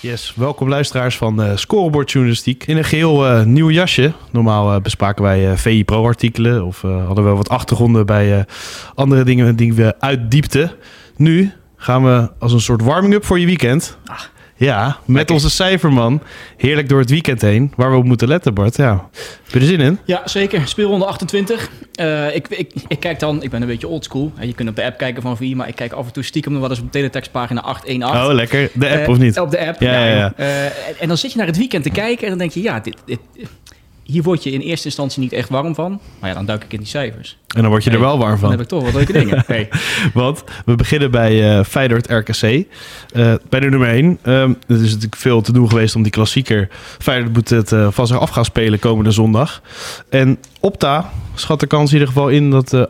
Yes, welkom luisteraars van uh, Scorebord Journalistiek. In een geheel uh, nieuw jasje. Normaal uh, bespraken wij VI Pro artikelen of hadden we wat achtergronden bij andere dingen die we uitdiepten. Nu gaan we als een soort warming-up voor je weekend. Ach. Ja, met Lekker. onze cijferman. Heerlijk door het weekend heen. Waar we op moeten letten, Bart. Ja. Heb je er zin in? Ja, zeker. Speelronde 28. Uh, ik, ik, ik kijk dan, ik ben een beetje oldschool. Je kunt op de app kijken van VI, maar ik kijk af en toe stiekem nog wel eens op teletextpagina 818. Oh, lekker. De app uh, of niet? Op de app. Ja, ja, ja. Uh, en dan zit je naar het weekend te kijken en dan denk je, ja, dit, dit, hier word je in eerste instantie niet echt warm van. Maar ja, dan duik ik in die cijfers. En dan word je er wel warm van. Dan heb ik toch wat leuke dingen. Want we beginnen bij uh, Feyenoord RKC. Uh, bij de nummer 1. Um, ehm, er is natuurlijk veel te doen geweest om die klassieker. Feyenoord moet het uh, van zich af gaan spelen komende zondag. En Opta schat de kans in ieder geval in dat uh, 98,4%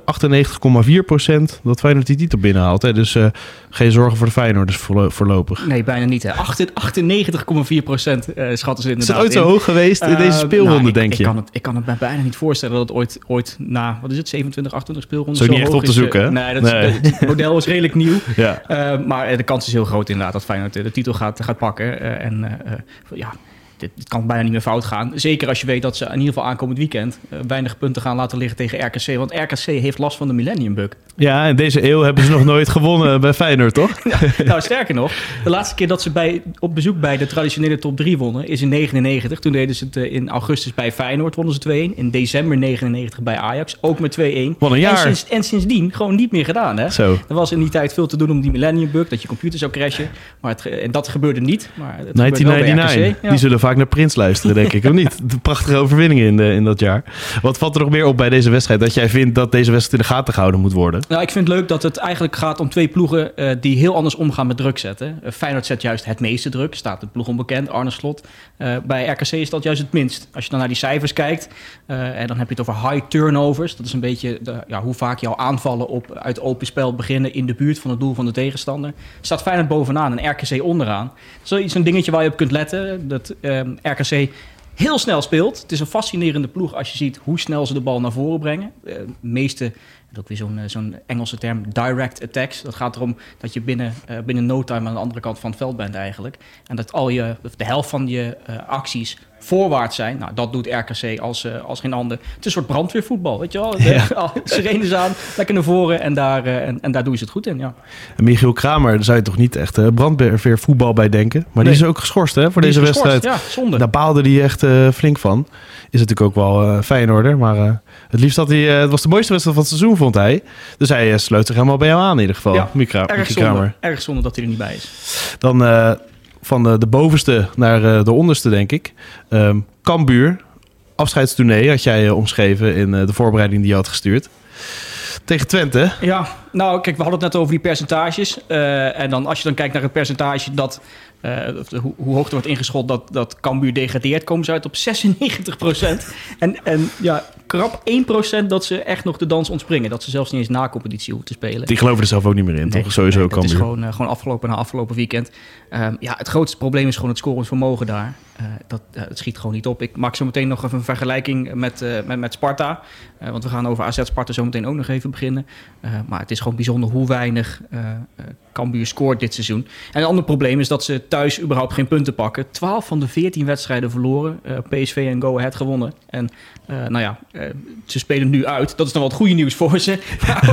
dat Feyenoord die titel binnenhaalt. Hè? Dus uh, geen zorgen voor de Feyenoorders voorlopig. Nee, bijna niet. 98,4% uh, schatten ze inderdaad Is het ooit zo hoog geweest in deze speelronde, nou, denk ik, je? Ik kan, het, ik kan het me bijna niet voorstellen dat het ooit, ooit na, wat is het, 27, 28 speelronden zo, zo niet echt op te zoeken, hè? Nee, dat nee. model is redelijk nieuw. ja. Maar de kans is heel groot inderdaad dat Feyenoord de titel gaat, gaat pakken. En ja, dit, dit, kan bijna niet meer fout gaan. Zeker als je weet dat ze in ieder geval aankomend weekend uh, weinig punten gaan laten liggen tegen RKC. Want RKC heeft last van de Millennium Bug. Ja, en deze eeuw hebben ze nog nooit gewonnen bij Feyenoord, toch? Nou, sterker nog, de laatste keer dat ze bij, op bezoek bij de traditionele top 3 wonnen is in 99. Toen deden ze het uh, in augustus bij Feyenoord, wonnen ze 2-1. In december 99 bij Ajax, ook met 2-1. Wat een jaar. En, sinds, en, sindsdien gewoon niet meer gedaan, hè? Zo. Er was in die tijd veel te doen om die Millennium Bug, dat je computer zou crashen. Maar het, en dat gebeurde niet. Maar het 1999, ja. die zullen vaak naar Prins luisteren, denk ik. Of niet? De prachtige overwinningen in, de, in dat jaar. Wat valt er nog meer op bij deze wedstrijd? Dat jij vindt dat deze wedstrijd in de gaten gehouden moet worden? Nou, ik vind het leuk dat het eigenlijk gaat om twee ploegen uh, die heel anders omgaan met druk zetten. Uh, Feyenoord zet juist het meeste druk. Staat de ploeg onbekend, Arne Slot. Bij RKC is dat juist het minst. Als je dan naar die cijfers kijkt, en dan heb je het over high turnovers. Dat is een beetje ja, hoe vaak jouw aanvallen op, uit open spel beginnen in de buurt van het doel van de tegenstander. Staat Feyenoord bovenaan en RKC onderaan. Zoiets een dingetje waar je op kunt letten. Dat RKC heel snel speelt. Het is een fascinerende ploeg als je ziet hoe snel ze de bal naar voren brengen. De meeste dat ook weer zo'n zo'n Engelse term, direct attacks. Dat gaat erom dat je binnen, uh, binnen no time aan de andere kant van het veld bent eigenlijk. En dat al je, de helft van je uh, acties voorwaarts zijn. Nou, dat doet RKC als, uh, als geen ander. Het is een soort brandweervoetbal, weet je wel. Ja. Sirenes aan, lekker naar voren en daar, en, en daar doen ze het goed in, ja. En Michiel Kramer, daar zou je toch niet echt brandweervoetbal bij denken? Maar nee. die is ook geschorst hè, voor die deze wedstrijd. Ja, zonde. Daar baalde hij echt flink van. Is natuurlijk ook wel fijn order, maar het liefst had hij... het was de mooiste wedstrijd van het seizoen, vond hij. Dus hij uh, sleut zich helemaal bij jou aan in ieder geval. Ja, Micra, erg, zonde, erg zonde dat hij er niet bij is. Dan uh, van de, de, bovenste naar uh, de onderste, denk ik. Um, Cambuur, afscheidstournee had jij omschreven in de voorbereiding die je had gestuurd. Tegen Twente. Ja, nou kijk, we hadden het net over die percentages. en dan als je dan kijkt naar het percentage dat uh, hoe, hoe, hoog er wordt ingeschot dat, dat Cambuur degradeert, komen ze uit op 96% En, en ja, krap 1% dat ze echt nog de dans ontspringen. Dat ze zelfs niet eens na competitie hoeven te spelen. Die geloven er zelf ook niet meer in, nee, toch? Sowieso nee, dat is gewoon, uh, gewoon afgelopen na afgelopen weekend. Um, ja, het grootste probleem is gewoon het scorend vermogen daar. Uh, dat, uh, het schiet gewoon niet op. Ik maak zo meteen nog even een vergelijking met, met, met Sparta. want we gaan over AZ Sparta zo meteen ook nog even beginnen. maar het is gewoon bijzonder hoe weinig Cambuur scoort dit seizoen. En een ander probleem is dat ze thuis überhaupt geen punten pakken. 12 van de 14 wedstrijden verloren. PSV en Go Ahead gewonnen. En nou ja, uh, ze spelen nu uit. Dat is dan wat goede nieuws voor ze.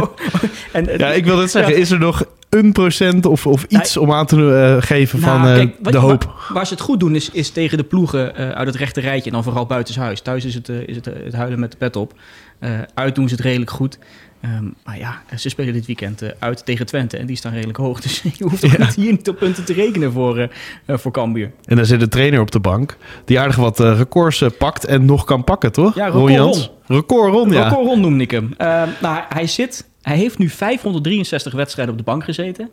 en, ja, ik wil het zeggen. Ja. Is er nog een procent of, of iets nou, om aan te geven nou, van kijk, de hoop? Waar, waar, ze het goed doen is, is tegen de ploegen uit het rechte rijtje. En dan vooral buitenshuis. Thuis is het, is het, het huilen met de pet op. uit doen ze het redelijk goed. Um, maar ja, ze spelen dit weekend uh, uit tegen Twente en die staan redelijk hoog. Dus je hoeft ja. niet hier niet op punten te rekenen voor, uh, voor Cambuur. En dan zit een trainer op de bank die aardig wat uh, records pakt en nog kan pakken, toch? Ja, record Ron. Record Ron, ja. Record Ron noemde ik hem. nou, hij zit Hij heeft nu 563 wedstrijden op de bank gezeten.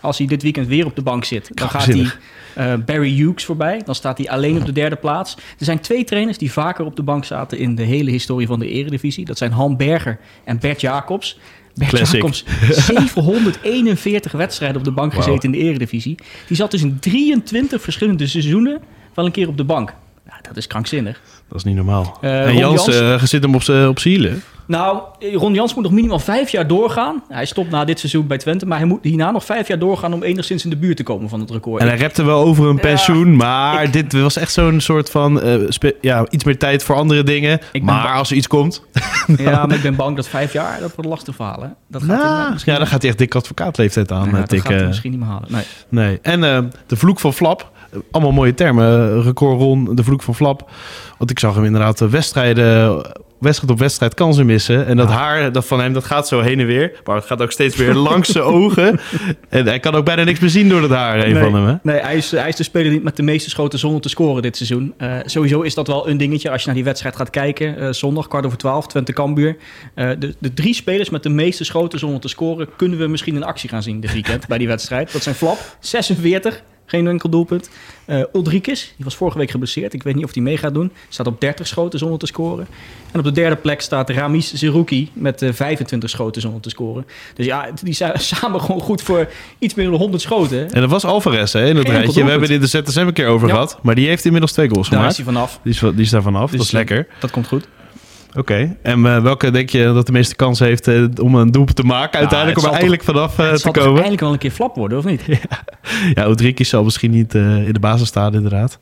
Als hij dit weekend weer op de bank zit, dan gaat hij eh, Barry Hughes voorbij. Dan staat hij alleen op de derde plaats. Er zijn twee trainers die vaker op de bank zaten in de hele historie van de Eredivisie. Dat zijn Han Berger en Bert Jacobs. Bert Classic. Jacobs, 741 wedstrijden op de bank gezeten in de Eredivisie. Die zat dus in 23 verschillende seizoenen wel een keer op de bank. Ja, dat is krankzinnig. Dat is niet normaal. Eh, en Jans Jans- eh, zit hem op op z'n hielen. Nou, Ron Jans moet nog minimaal vijf jaar doorgaan. Hij stopt na dit seizoen bij Twente, maar hij moet hierna nog vijf jaar doorgaan om enigszins in de buurt te komen van het record. En hij repte wel over een Ja, pensioen, maar ik- dit was echt zo'n soort van... eh, ja, iets meer tijd voor andere dingen. Maar als er iets komt... Ja, maar ik ben bang dat vijf jaar, dat wordt lastig verhalen. Dat gaat hij Nou, misschien ja, dan gaat hij echt dik advocaatleeftijd aan. Ja, eh, dat gaat hij misschien niet meer halen. Nee. Nee. En eh, de vloek van Flap. Eh, Allemaal mooie termen. Eh, Record Ron, de vloek van Flap. Want ik zag hem inderdaad eh, wedstrijden, wedstrijd op wedstrijd kansen missen. En dat haar dat van hem, dat gaat zo heen en weer. Maar het gaat ook steeds weer langs zijn ogen. En hij kan ook bijna niks meer zien door het haar heen Nee, van hem. Hè? nee hij, is, hij is de speler die met de meeste schoten zonder te scoren dit seizoen. Eh, sowieso is dat wel een dingetje als je naar die wedstrijd gaat kijken. Eh, zondag, kwart over twaalf, Twente Kambuur. Eh, de, de drie spelers met de meeste schoten zonder te scoren... kunnen we misschien in actie gaan zien dit weekend bij die wedstrijd. Dat zijn Flap, 46, geen enkel doelpunt. Eh Ulrikes, die was vorige week geblesseerd. Ik weet niet of hij mee gaat doen. Staat op 30 schoten zonder te scoren. En op de derde plek staat Ramis Zerouki met eh, 25 schoten zonder te scoren. Dus ja, die zijn samen gewoon goed voor iets meer dan 100 schoten. En dat was Alvarez hè, in rijtje. We hebben dit de ZSM een keer over Ja. gehad. Maar die heeft inmiddels twee goals Daar is gemaakt. hij vanaf. Die is, die is daar vanaf. dat Dus, is lekker. Dat komt goed. Oké. En eh, welke denk je dat de meeste kans heeft eh, om een doelpunt te maken? Uiteindelijk het om er zal eindelijk vanaf eh, het te zal toch komen. eindelijk wel een keer flap worden, of niet? Ja, Odriki zal misschien niet in de basis staan, inderdaad.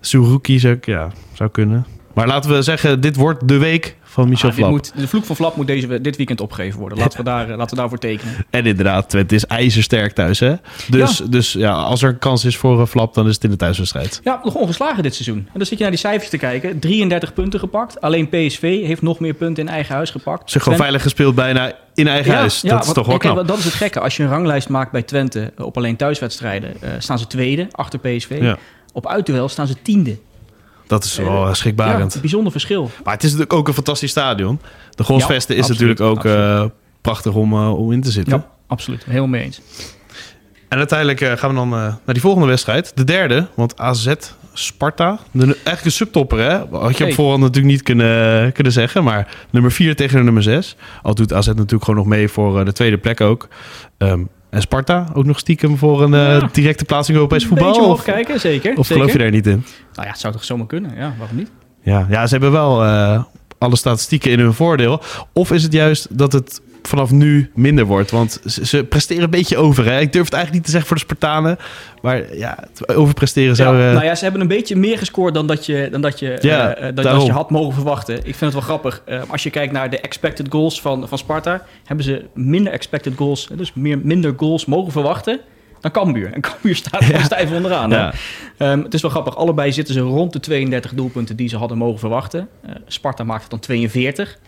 Suruki zou, ja, zou kunnen. Maar laten we zeggen, dit wordt de week van Michel Ah, Flap. moet, de vloek van Flap moet deze, dit weekend opgegeven worden. Laten we, daar, eh, laten we daarvoor tekenen. En inderdaad, Twente is ijzersterk thuis. Hè? Dus, Ja. dus ja, als er een kans is voor een Flap, dan is het in de thuiswedstrijd. Ja, nog ongeslagen dit seizoen. En dan zit je naar die cijfers te kijken. 33 punten gepakt. Alleen PSV heeft nog meer punten in eigen huis gepakt. Ze gewoon veilig gespeeld bijna in eigen Ja, huis. ja, dat is toch wel kijk, knap. Dat is het gekke. Als je een ranglijst maakt bij Twente eh, op alleen thuiswedstrijden... eh, staan ze tweede, achter PSV. Op uitduel staan ze tiende. Dat is wel eh, Ja, schrikbarend. een bijzonder verschil. Maar het is natuurlijk ook een fantastisch stadion. De Golsvesten Ja, is absoluut, natuurlijk ook eh, prachtig om, eh, om in te zitten. Ja, absoluut. Helemaal mee eens. En uiteindelijk eh, gaan we dan eh, naar die volgende wedstrijd. De derde, want AZ Sparta. De, eigenlijk een subtopper, hè? Had je op voorhand natuurlijk niet kunnen, kunnen zeggen. Maar nummer 4 tegen de nummer 6. Al doet AZ natuurlijk gewoon nog mee voor eh, de tweede plek ook. Ehm, en Sparta ook nog stiekem voor een eh, Ja. directe plaatsing in Europees voetbal. Beetje Of, kijken, zeker. of zeker. geloof je daar niet in? Nou ja, het zou toch zomaar kunnen. Ja, waarom niet? Ja, ja ze hebben wel eh, alle statistieken in hun voordeel. Of is het juist dat het vanaf nu minder wordt? Want ze, ze presteren een beetje over. Hè? Ik durf het eigenlijk niet te zeggen voor de Spartanen. Maar ja, overpresteren zou... ja, eh, nou ja, ze hebben een beetje meer gescoord dan dat je, dan dat je, Ja, eh, eh, dat, dat je had mogen verwachten. Ik vind het wel grappig. Als je kijkt naar de expected goals van, van Sparta, hebben ze minder expected goals, dus meer, minder goals mogen verwachten dan Cambuur. En Cambuur staat gewoon stijf onderaan. ja. Ehm, het is wel grappig. Allebei zitten ze rond de 32 doelpunten die ze hadden mogen verwachten. Sparta maakt het dan 42.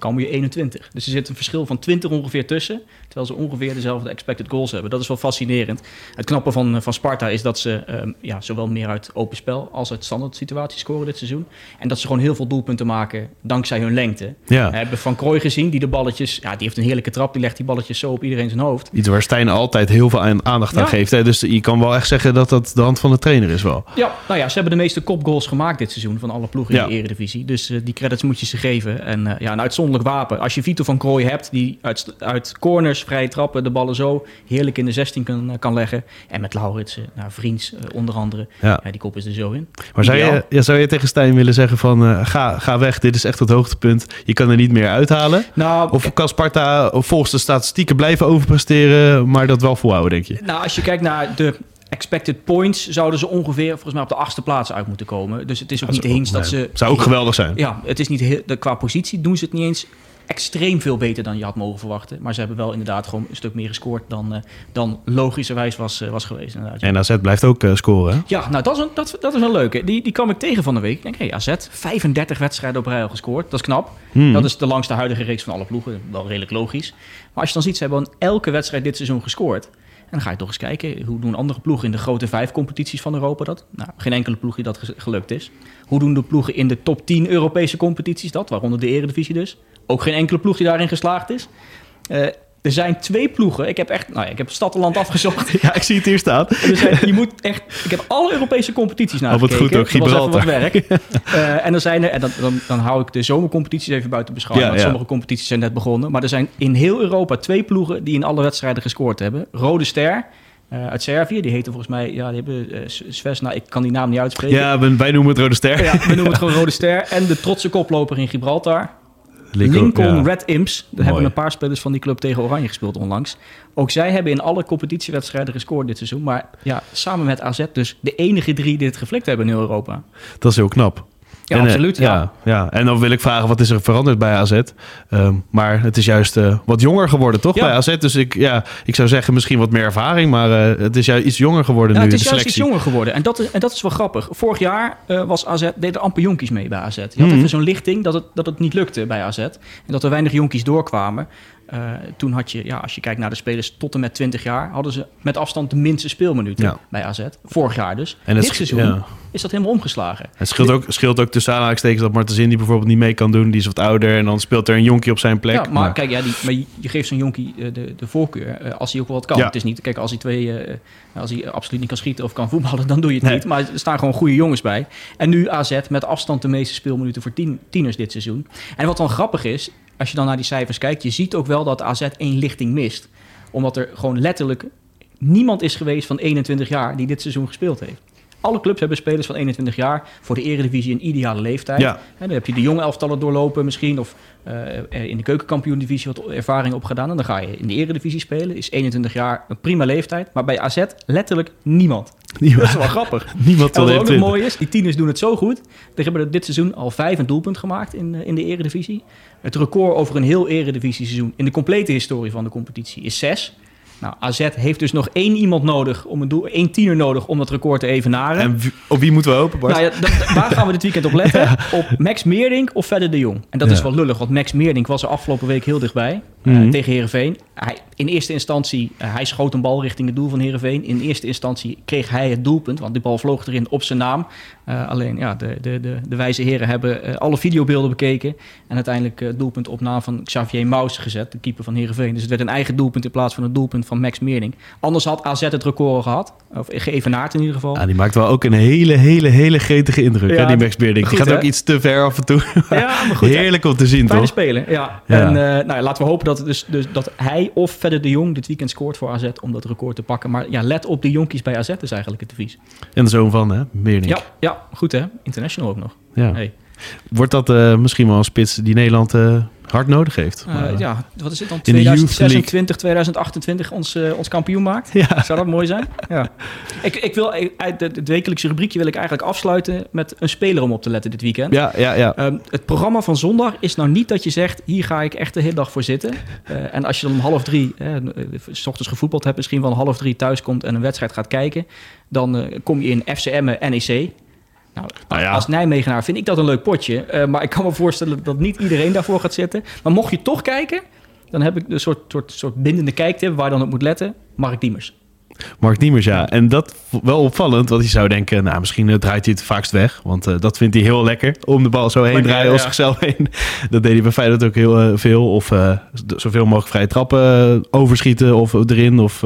Cambuur 21. Dus er zit een verschil van 20 ongeveer tussen. Terwijl ze ongeveer dezelfde expected goals hebben. Dat is wel fascinerend. Het knappe van, eh, van Sparta is dat ze ehm, ja, zowel meer uit open spel als uit standaard situaties scoren dit seizoen. En dat ze gewoon heel veel doelpunten maken dankzij hun lengte. ja. We hebben Van Krooi gezien, die de balletjes... Ja, die heeft een heerlijke trap. Die legt die balletjes zo op iedereen zijn hoofd. Iets waar Stijn altijd heel veel aan- aandacht aan Ja. geeft. Hè? Dus je kan wel echt zeggen dat dat de hand van de trainer is wel. Ja, nou ja, ze hebben de meeste kopgoals gemaakt dit seizoen van alle ploegen in Ja. de Eredivisie. Dus eh, die credits moet je ze geven. En eh, ja, een uitzonderlijk wapen. Als je Vito van Krooi hebt, die uit, uit corners, vrije trappen, de ballen zo heerlijk in de 16 kan, eh, kan leggen. En met Lauritsen, nou, Vriends eh, onder andere. Ja. Ja, die kop is er zo in. Maar zou je, ja, zou je tegen Stijn willen zeggen van eh, ga, ga weg, dit is echt het hoogtepunt. Je kan er niet meer uithalen. Nou, Of kan Sparta volgens de statistieken blijven overpresteren, maar dat wel volhouden, denk je? nou, als je kijkt naar de expected points, zouden ze ongeveer volgens mij op de achtste plaats uit moeten komen. Dus het is ook niet eens dat ze... Zou ook geweldig zijn. Ja, het is niet heel, de, qua positie doen ze het niet eens extreem veel beter dan je had mogen verwachten. Maar ze hebben wel inderdaad gewoon een stuk meer gescoord dan, eh, dan logischerwijs was, eh, was geweest. Inderdaad. En AZ blijft ook eh, scoren. hè? Ja, nou dat is, een, dat, dat is een leuke. Die, die kwam ik tegen van de week. Ik denk, hey, AZ, 35 wedstrijden op rij al gescoord. Dat is knap. Hmm. Dat is de langste huidige reeks van alle ploegen. Wel redelijk logisch. Maar als je dan ziet, ze hebben aan elke wedstrijd dit seizoen gescoord. En dan ga je toch eens kijken, hoe doen andere ploegen in de grote vijf competities van Europa dat? Nou, geen enkele ploeg die dat ge- gelukt is. Hoe doen de ploegen in de top 10 Europese competities dat? Waaronder de Eredivisie dus. Ook geen enkele ploeg die daarin geslaagd is. Eh, er zijn twee ploegen. Ik heb echt, nou ja, ik heb stad en land afgezocht. Ja, ik zie het hier staan. Er zijn, je moet echt, ik heb alle Europese competities naar Oh, wat goed ook, Dat was even wat Gibraltar. werk. Eh, en dan zijn er, en dan, dan, dan hou ik de zomercompetities even buiten beschouwing. Ja, sommige competities zijn net begonnen. Maar er zijn in heel Europa twee ploegen die in alle wedstrijden gescoord hebben. Rode Ster eh, uit Servië, die heette volgens mij, ja, die hebben eh, Svesna, ik kan die naam niet uitspreken. Ja, wij noemen het Rode Ster. Ja, we noemen het gewoon Rode Ster. En de trotse koploper in Gibraltar. Lincoln, Lincoln ja. Red Imps. Daar Mooi. hebben een paar spelers van die club tegen Oranje gespeeld onlangs. Ook zij hebben in alle competitiewedstrijden gescoord dit seizoen. Maar ja, samen met AZ dus de enige drie die het geflikt hebben in heel Europa. Dat is heel knap. Ja, En, eh, absoluut. Ja. ja, ja. En dan wil ik vragen, wat is er veranderd bij AZ? Ehm, maar het is juist eh, wat jonger geworden, toch, Ja. bij AZ? Dus ik, ja, ik zou zeggen misschien wat meer ervaring, maar eh, het is juist iets jonger geworden Ja, nu, het is de juist iets jonger geworden. En dat is, en dat is wel grappig. Vorig jaar was AZ, deden amper jonkies mee bij AZ. Je had even zo'n lichting dat het, dat het niet lukte bij AZ. En dat er weinig jonkies doorkwamen. Eh, toen had je, ja, als je kijkt naar de spelers tot en met 20 jaar... hadden ze met afstand de minste speelminuten Ja. bij AZ. Vorig jaar dus. En Dit seizoen ja. is dat helemaal omgeslagen. Het scheelt ook, scheelt ook tussen aanhalingstekens dat Martens die bijvoorbeeld niet mee kan doen. Die is wat ouder en dan speelt er een jonkie op zijn plek. Ja, maar, kijk, ja, die, maar je- geeft zo'n jonkie eh, de, de voorkeur eh, als hij ook wel wat kan. Ja. Het is niet, kijk, als hij twee, als hij absoluut niet kan schieten of kan voetballen, dan doe je het Nee. niet. Maar er staan gewoon goede jongens bij. En nu AZ met afstand de meeste speelminuten voor tien, tieners dit seizoen. En wat dan grappig is, als je dan naar die cijfers kijkt, je ziet ook wel dat AZ één lichting mist. Omdat er gewoon letterlijk niemand is geweest van 21 jaar die dit seizoen gespeeld heeft. Alle clubs hebben spelers van 21 jaar voor de eredivisie een ideale leeftijd. Ja. En dan heb je de jonge elftallen doorlopen misschien. Of eh, er in de keukenkampioen-divisie wat ervaring opgedaan. En dan ga je in de eredivisie spelen. Is 21 jaar een prima leeftijd. Maar bij AZ letterlijk niemand. Dat is wel grappig. Niemand En wat ook nog 21. mooi is, die tieners doen het zo goed. Die hebben dit seizoen al vijf een doelpunt gemaakt in, eh, in de eredivisie. Het record over een heel eredivisie seizoen in de complete historie van de competitie is zes. Nou, AZ heeft dus nog één iemand nodig, om een doel, één tiener nodig om dat record te evenaren. En op wie moeten we hopen, Bart? Nou ja, waar gaan we dit weekend op letten? Op Max Meerdink of Verder de Jong? En dat Ja. is wel lullig, want Max Meerdink was er afgelopen week heel dichtbij eh, Mhm. tegen Herenveen. Hij, in eerste instantie, eh, hij schoot een bal richting het doel van Herenveen. In eerste instantie kreeg hij het doelpunt, want die bal vloog erin op zijn naam. Eh, alleen ja, de, de, de, de wijze heren hebben alle videobeelden bekeken en uiteindelijk het doelpunt op naam van Xavier Maus gezet, de keeper van Herenveen. Dus het werd een eigen doelpunt in plaats van het doelpunt van Max Meerdink. Anders had AZ het record gehad, of geëvenaard in ieder geval. Ja, die maakt wel ook een hele, hele, hele gretige indruk, Ja, hè, die Max Beerding. Die gaat ook iets te ver af en toe. Ja, maar goed. hè. Heerlijk om te zien, Fijne toch? speler, ja. Ja. En nou, laten we hopen dat, het dus, dus, dat hij of Verder de Jong dit weekend scoort voor AZ om dat record te pakken. Maar ja, let op de jonkies bij AZ is eigenlijk het advies. En de zoon van, hè, Beerding. Ja, ja, goed hè. International ook nog. Ja. Hey. Wordt dat eh, misschien wel een spits die Nederland eh, hard nodig heeft? Eh, ja, wat is het dan? in de Youth 2026, 2028 ons, eh, ons kampioen maakt? Ja. Zou dat mooi zijn? Ja. Ik, ik wil, uit het, wekelijkse rubriekje wil ik eigenlijk afsluiten met een speler om op te letten dit weekend. ja, ja, ja. Ehm, het programma van zondag is nou niet dat je zegt... hier ga ik echt de hele dag voor zitten. Eh, en als je dan om half drie... s ochtends gevoetbald hebt... misschien wel om half drie thuis komt... en een wedstrijd gaat kijken... dan kom je in FCM NEC... Nou, Nou ja. Als Nijmegenaar vind ik dat een leuk potje. Eh, maar ik kan me voorstellen dat niet iedereen daarvoor gaat zitten. Maar mocht je toch kijken... dan heb ik een soort, soort, soort bindende kijktip... waar je dan op moet letten. Mark Diemers. Mark Diemers, ja. En dat wel opvallend, want je zou denken, nou, misschien eh, draait hij het vaakst weg. Want eh, dat vindt hij heel lekker, om de bal zo heen Lekker, draaien als zichzelf heen. Dat deed hij bij Feyenoord ook heel eh, veel. Of zoveel mogelijk vrije trappen overschieten of erin. Of,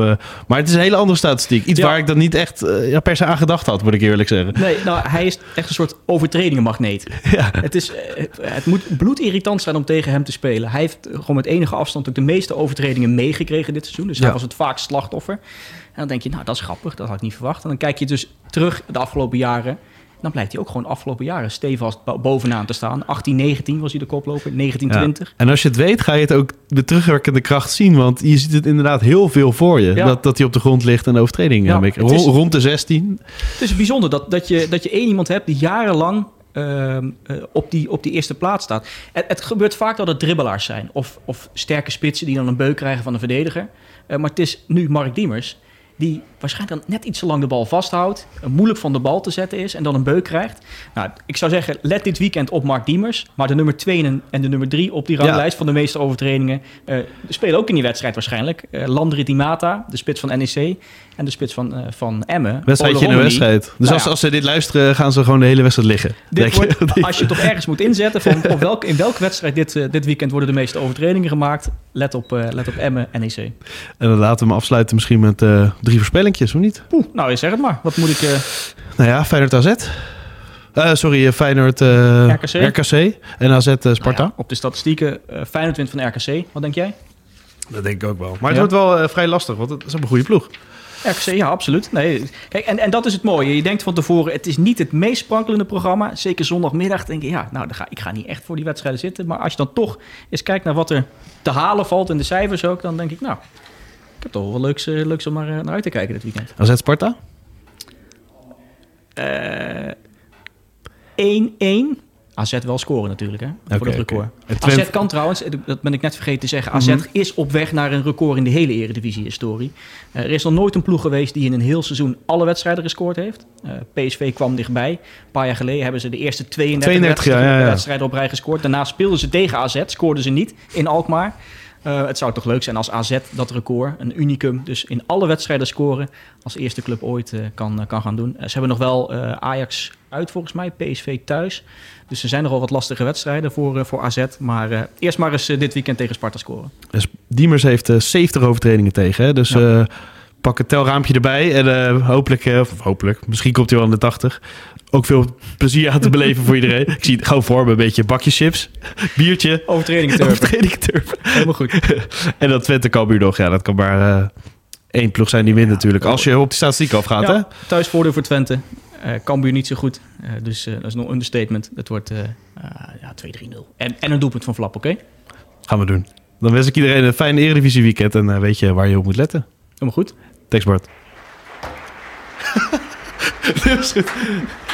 maar het is een hele andere statistiek. Iets Ja. waar ik dan niet echt ja, per se aan gedacht had, moet ik eerlijk zeggen. Nee, nou, hij is echt een soort overtredingenmagneet. Ja. Het, is, het moet bloedirritant zijn om tegen hem te spelen. Hij heeft gewoon met enige afstand ook de meeste overtredingen meegekregen dit seizoen. Dus hij was het vaakst slachtoffer. En dan denk je, nou, dat is grappig. Dat had ik niet verwacht. En dan kijk je dus terug de afgelopen jaren. Dan blijkt hij ook gewoon de afgelopen jaren stevast bo- bovenaan te staan. 18, 19 was hij de koploper. 19, Ja. 20. En als je het weet, ga je het ook de terugwerkende kracht zien. Want je ziet het inderdaad heel veel voor je. Ja. Dat, dat hij op de grond ligt en de overtreding. Ja, is- rond, de 16. Het is bijzonder dat, dat, je, dat je één iemand hebt die jarenlang ehm, eh, op, die, op die eerste plaats staat. Het, het gebeurt vaak dat het dribbelaars zijn. Of, of sterke spitsen die dan een beuk krijgen van een verdediger. Eh, maar het is nu Mark Diemers. Die waarschijnlijk dan net iets te lang de bal vasthoudt, moeilijk van de bal te zetten is en dan een beuk krijgt. Nou, ik zou zeggen, let dit weekend op Mark Diemers, maar de nummer 2 en, de nummer 3 op die ranglijst van de meeste overtredingen eh, spelen ook in die wedstrijd waarschijnlijk. Uh, Landry Di Mata, de spits van NEC en de spits van, uh, van Emmen. Wedstrijdje in een wedstrijd. Dus Nou als, ja. als ze dit luisteren, gaan ze gewoon de hele wedstrijd liggen. Dit wordt, als je toch ergens moet inzetten van op welk, in welke wedstrijd dit, dit weekend worden de meeste overtredingen gemaakt, let op, let op Emmen, NEC. En dan laten we hem afsluiten misschien met drie voorspellingjes, of niet? Oeh, nou, je zegt het maar. Wat moet ik... eh, Nou ja, Feyenoord AZ. Eh, sorry, eh, Feyenoord eh, RKC. RKC. En AZ Sparta. nou ja, op de statistieken, eh Feyenoord wint van RKC. Wat denk jij? Dat denk ik ook wel. Maar het Ja. wordt wel eh, vrij lastig, want het is een goede ploeg. RKC, ja, absoluut. Nee, kijk, en, en dat is het mooie. Je denkt van tevoren, het is niet het meest sprankelende programma. Zeker zondagmiddag denk je, ja, nou, dan ga, ik ga niet echt voor die wedstrijden zitten. Maar als je dan toch eens kijkt naar wat er te halen valt in de cijfers ook, dan denk ik, nou, heb toch wel leuks, eh, leuks om maar eh, naar uit te kijken dit weekend. AZ Sparta? Eh, 1-1. AZ wel scoren natuurlijk, hè? Voor dat record. AZ kan trouwens, eh, dat ben ik net vergeten te zeggen... AZ Mhm. is op weg naar een record in de hele eredivisie-historie. Eh, er is nog nooit een ploeg geweest die in een heel seizoen alle wedstrijden gescoord heeft. Eh, PSV kwam dichtbij. Een paar jaar geleden hebben ze de eerste 32, 32, ja, wedstrijden, ja, ja. wedstrijden op rij gescoord. Daarna speelden ze tegen AZ, scoorden ze niet in Alkmaar. Eh, het zou toch leuk zijn als AZ dat record, een unicum, dus in alle wedstrijden scoren, als eerste club ooit eh, kan, eh, kan gaan doen. Ze hebben nog wel Ajax uit volgens mij, PSV thuis. Dus er zijn nogal wat lastige wedstrijden voor, voor AZ. Maar eerst maar eens dit weekend tegen Sparta scoren. Dus Diemers heeft eh, 70 overtredingen tegen. Hè? Dus Ja. Pak het telraampje erbij. En eh, hopelijk, eh, of hopelijk, misschien komt hij wel aan de 80. Ook veel plezier aan te beleven voor iedereen. Ik zie het gewoon voor me een beetje bakje chips, biertje, Overtredingen turven. overtreding turf. Helemaal goed. En dat Twente Cambuur nog. Ja, dat kan maar eh, één ploeg zijn die wint natuurlijk. Als je op die statistiek afgaat, hè? Ja, thuisvoordeel voor Twente. Cambuur niet zo goed. Dus dat is nog een understatement. Dat wordt ja, 2-3-0. En, en een doelpunt van Flap, oké? Gaan we doen. Dan wens ik iedereen een fijn Eredivisie weekend. En weet je waar je op moet letten. Helemaal goed. Thanks Bart.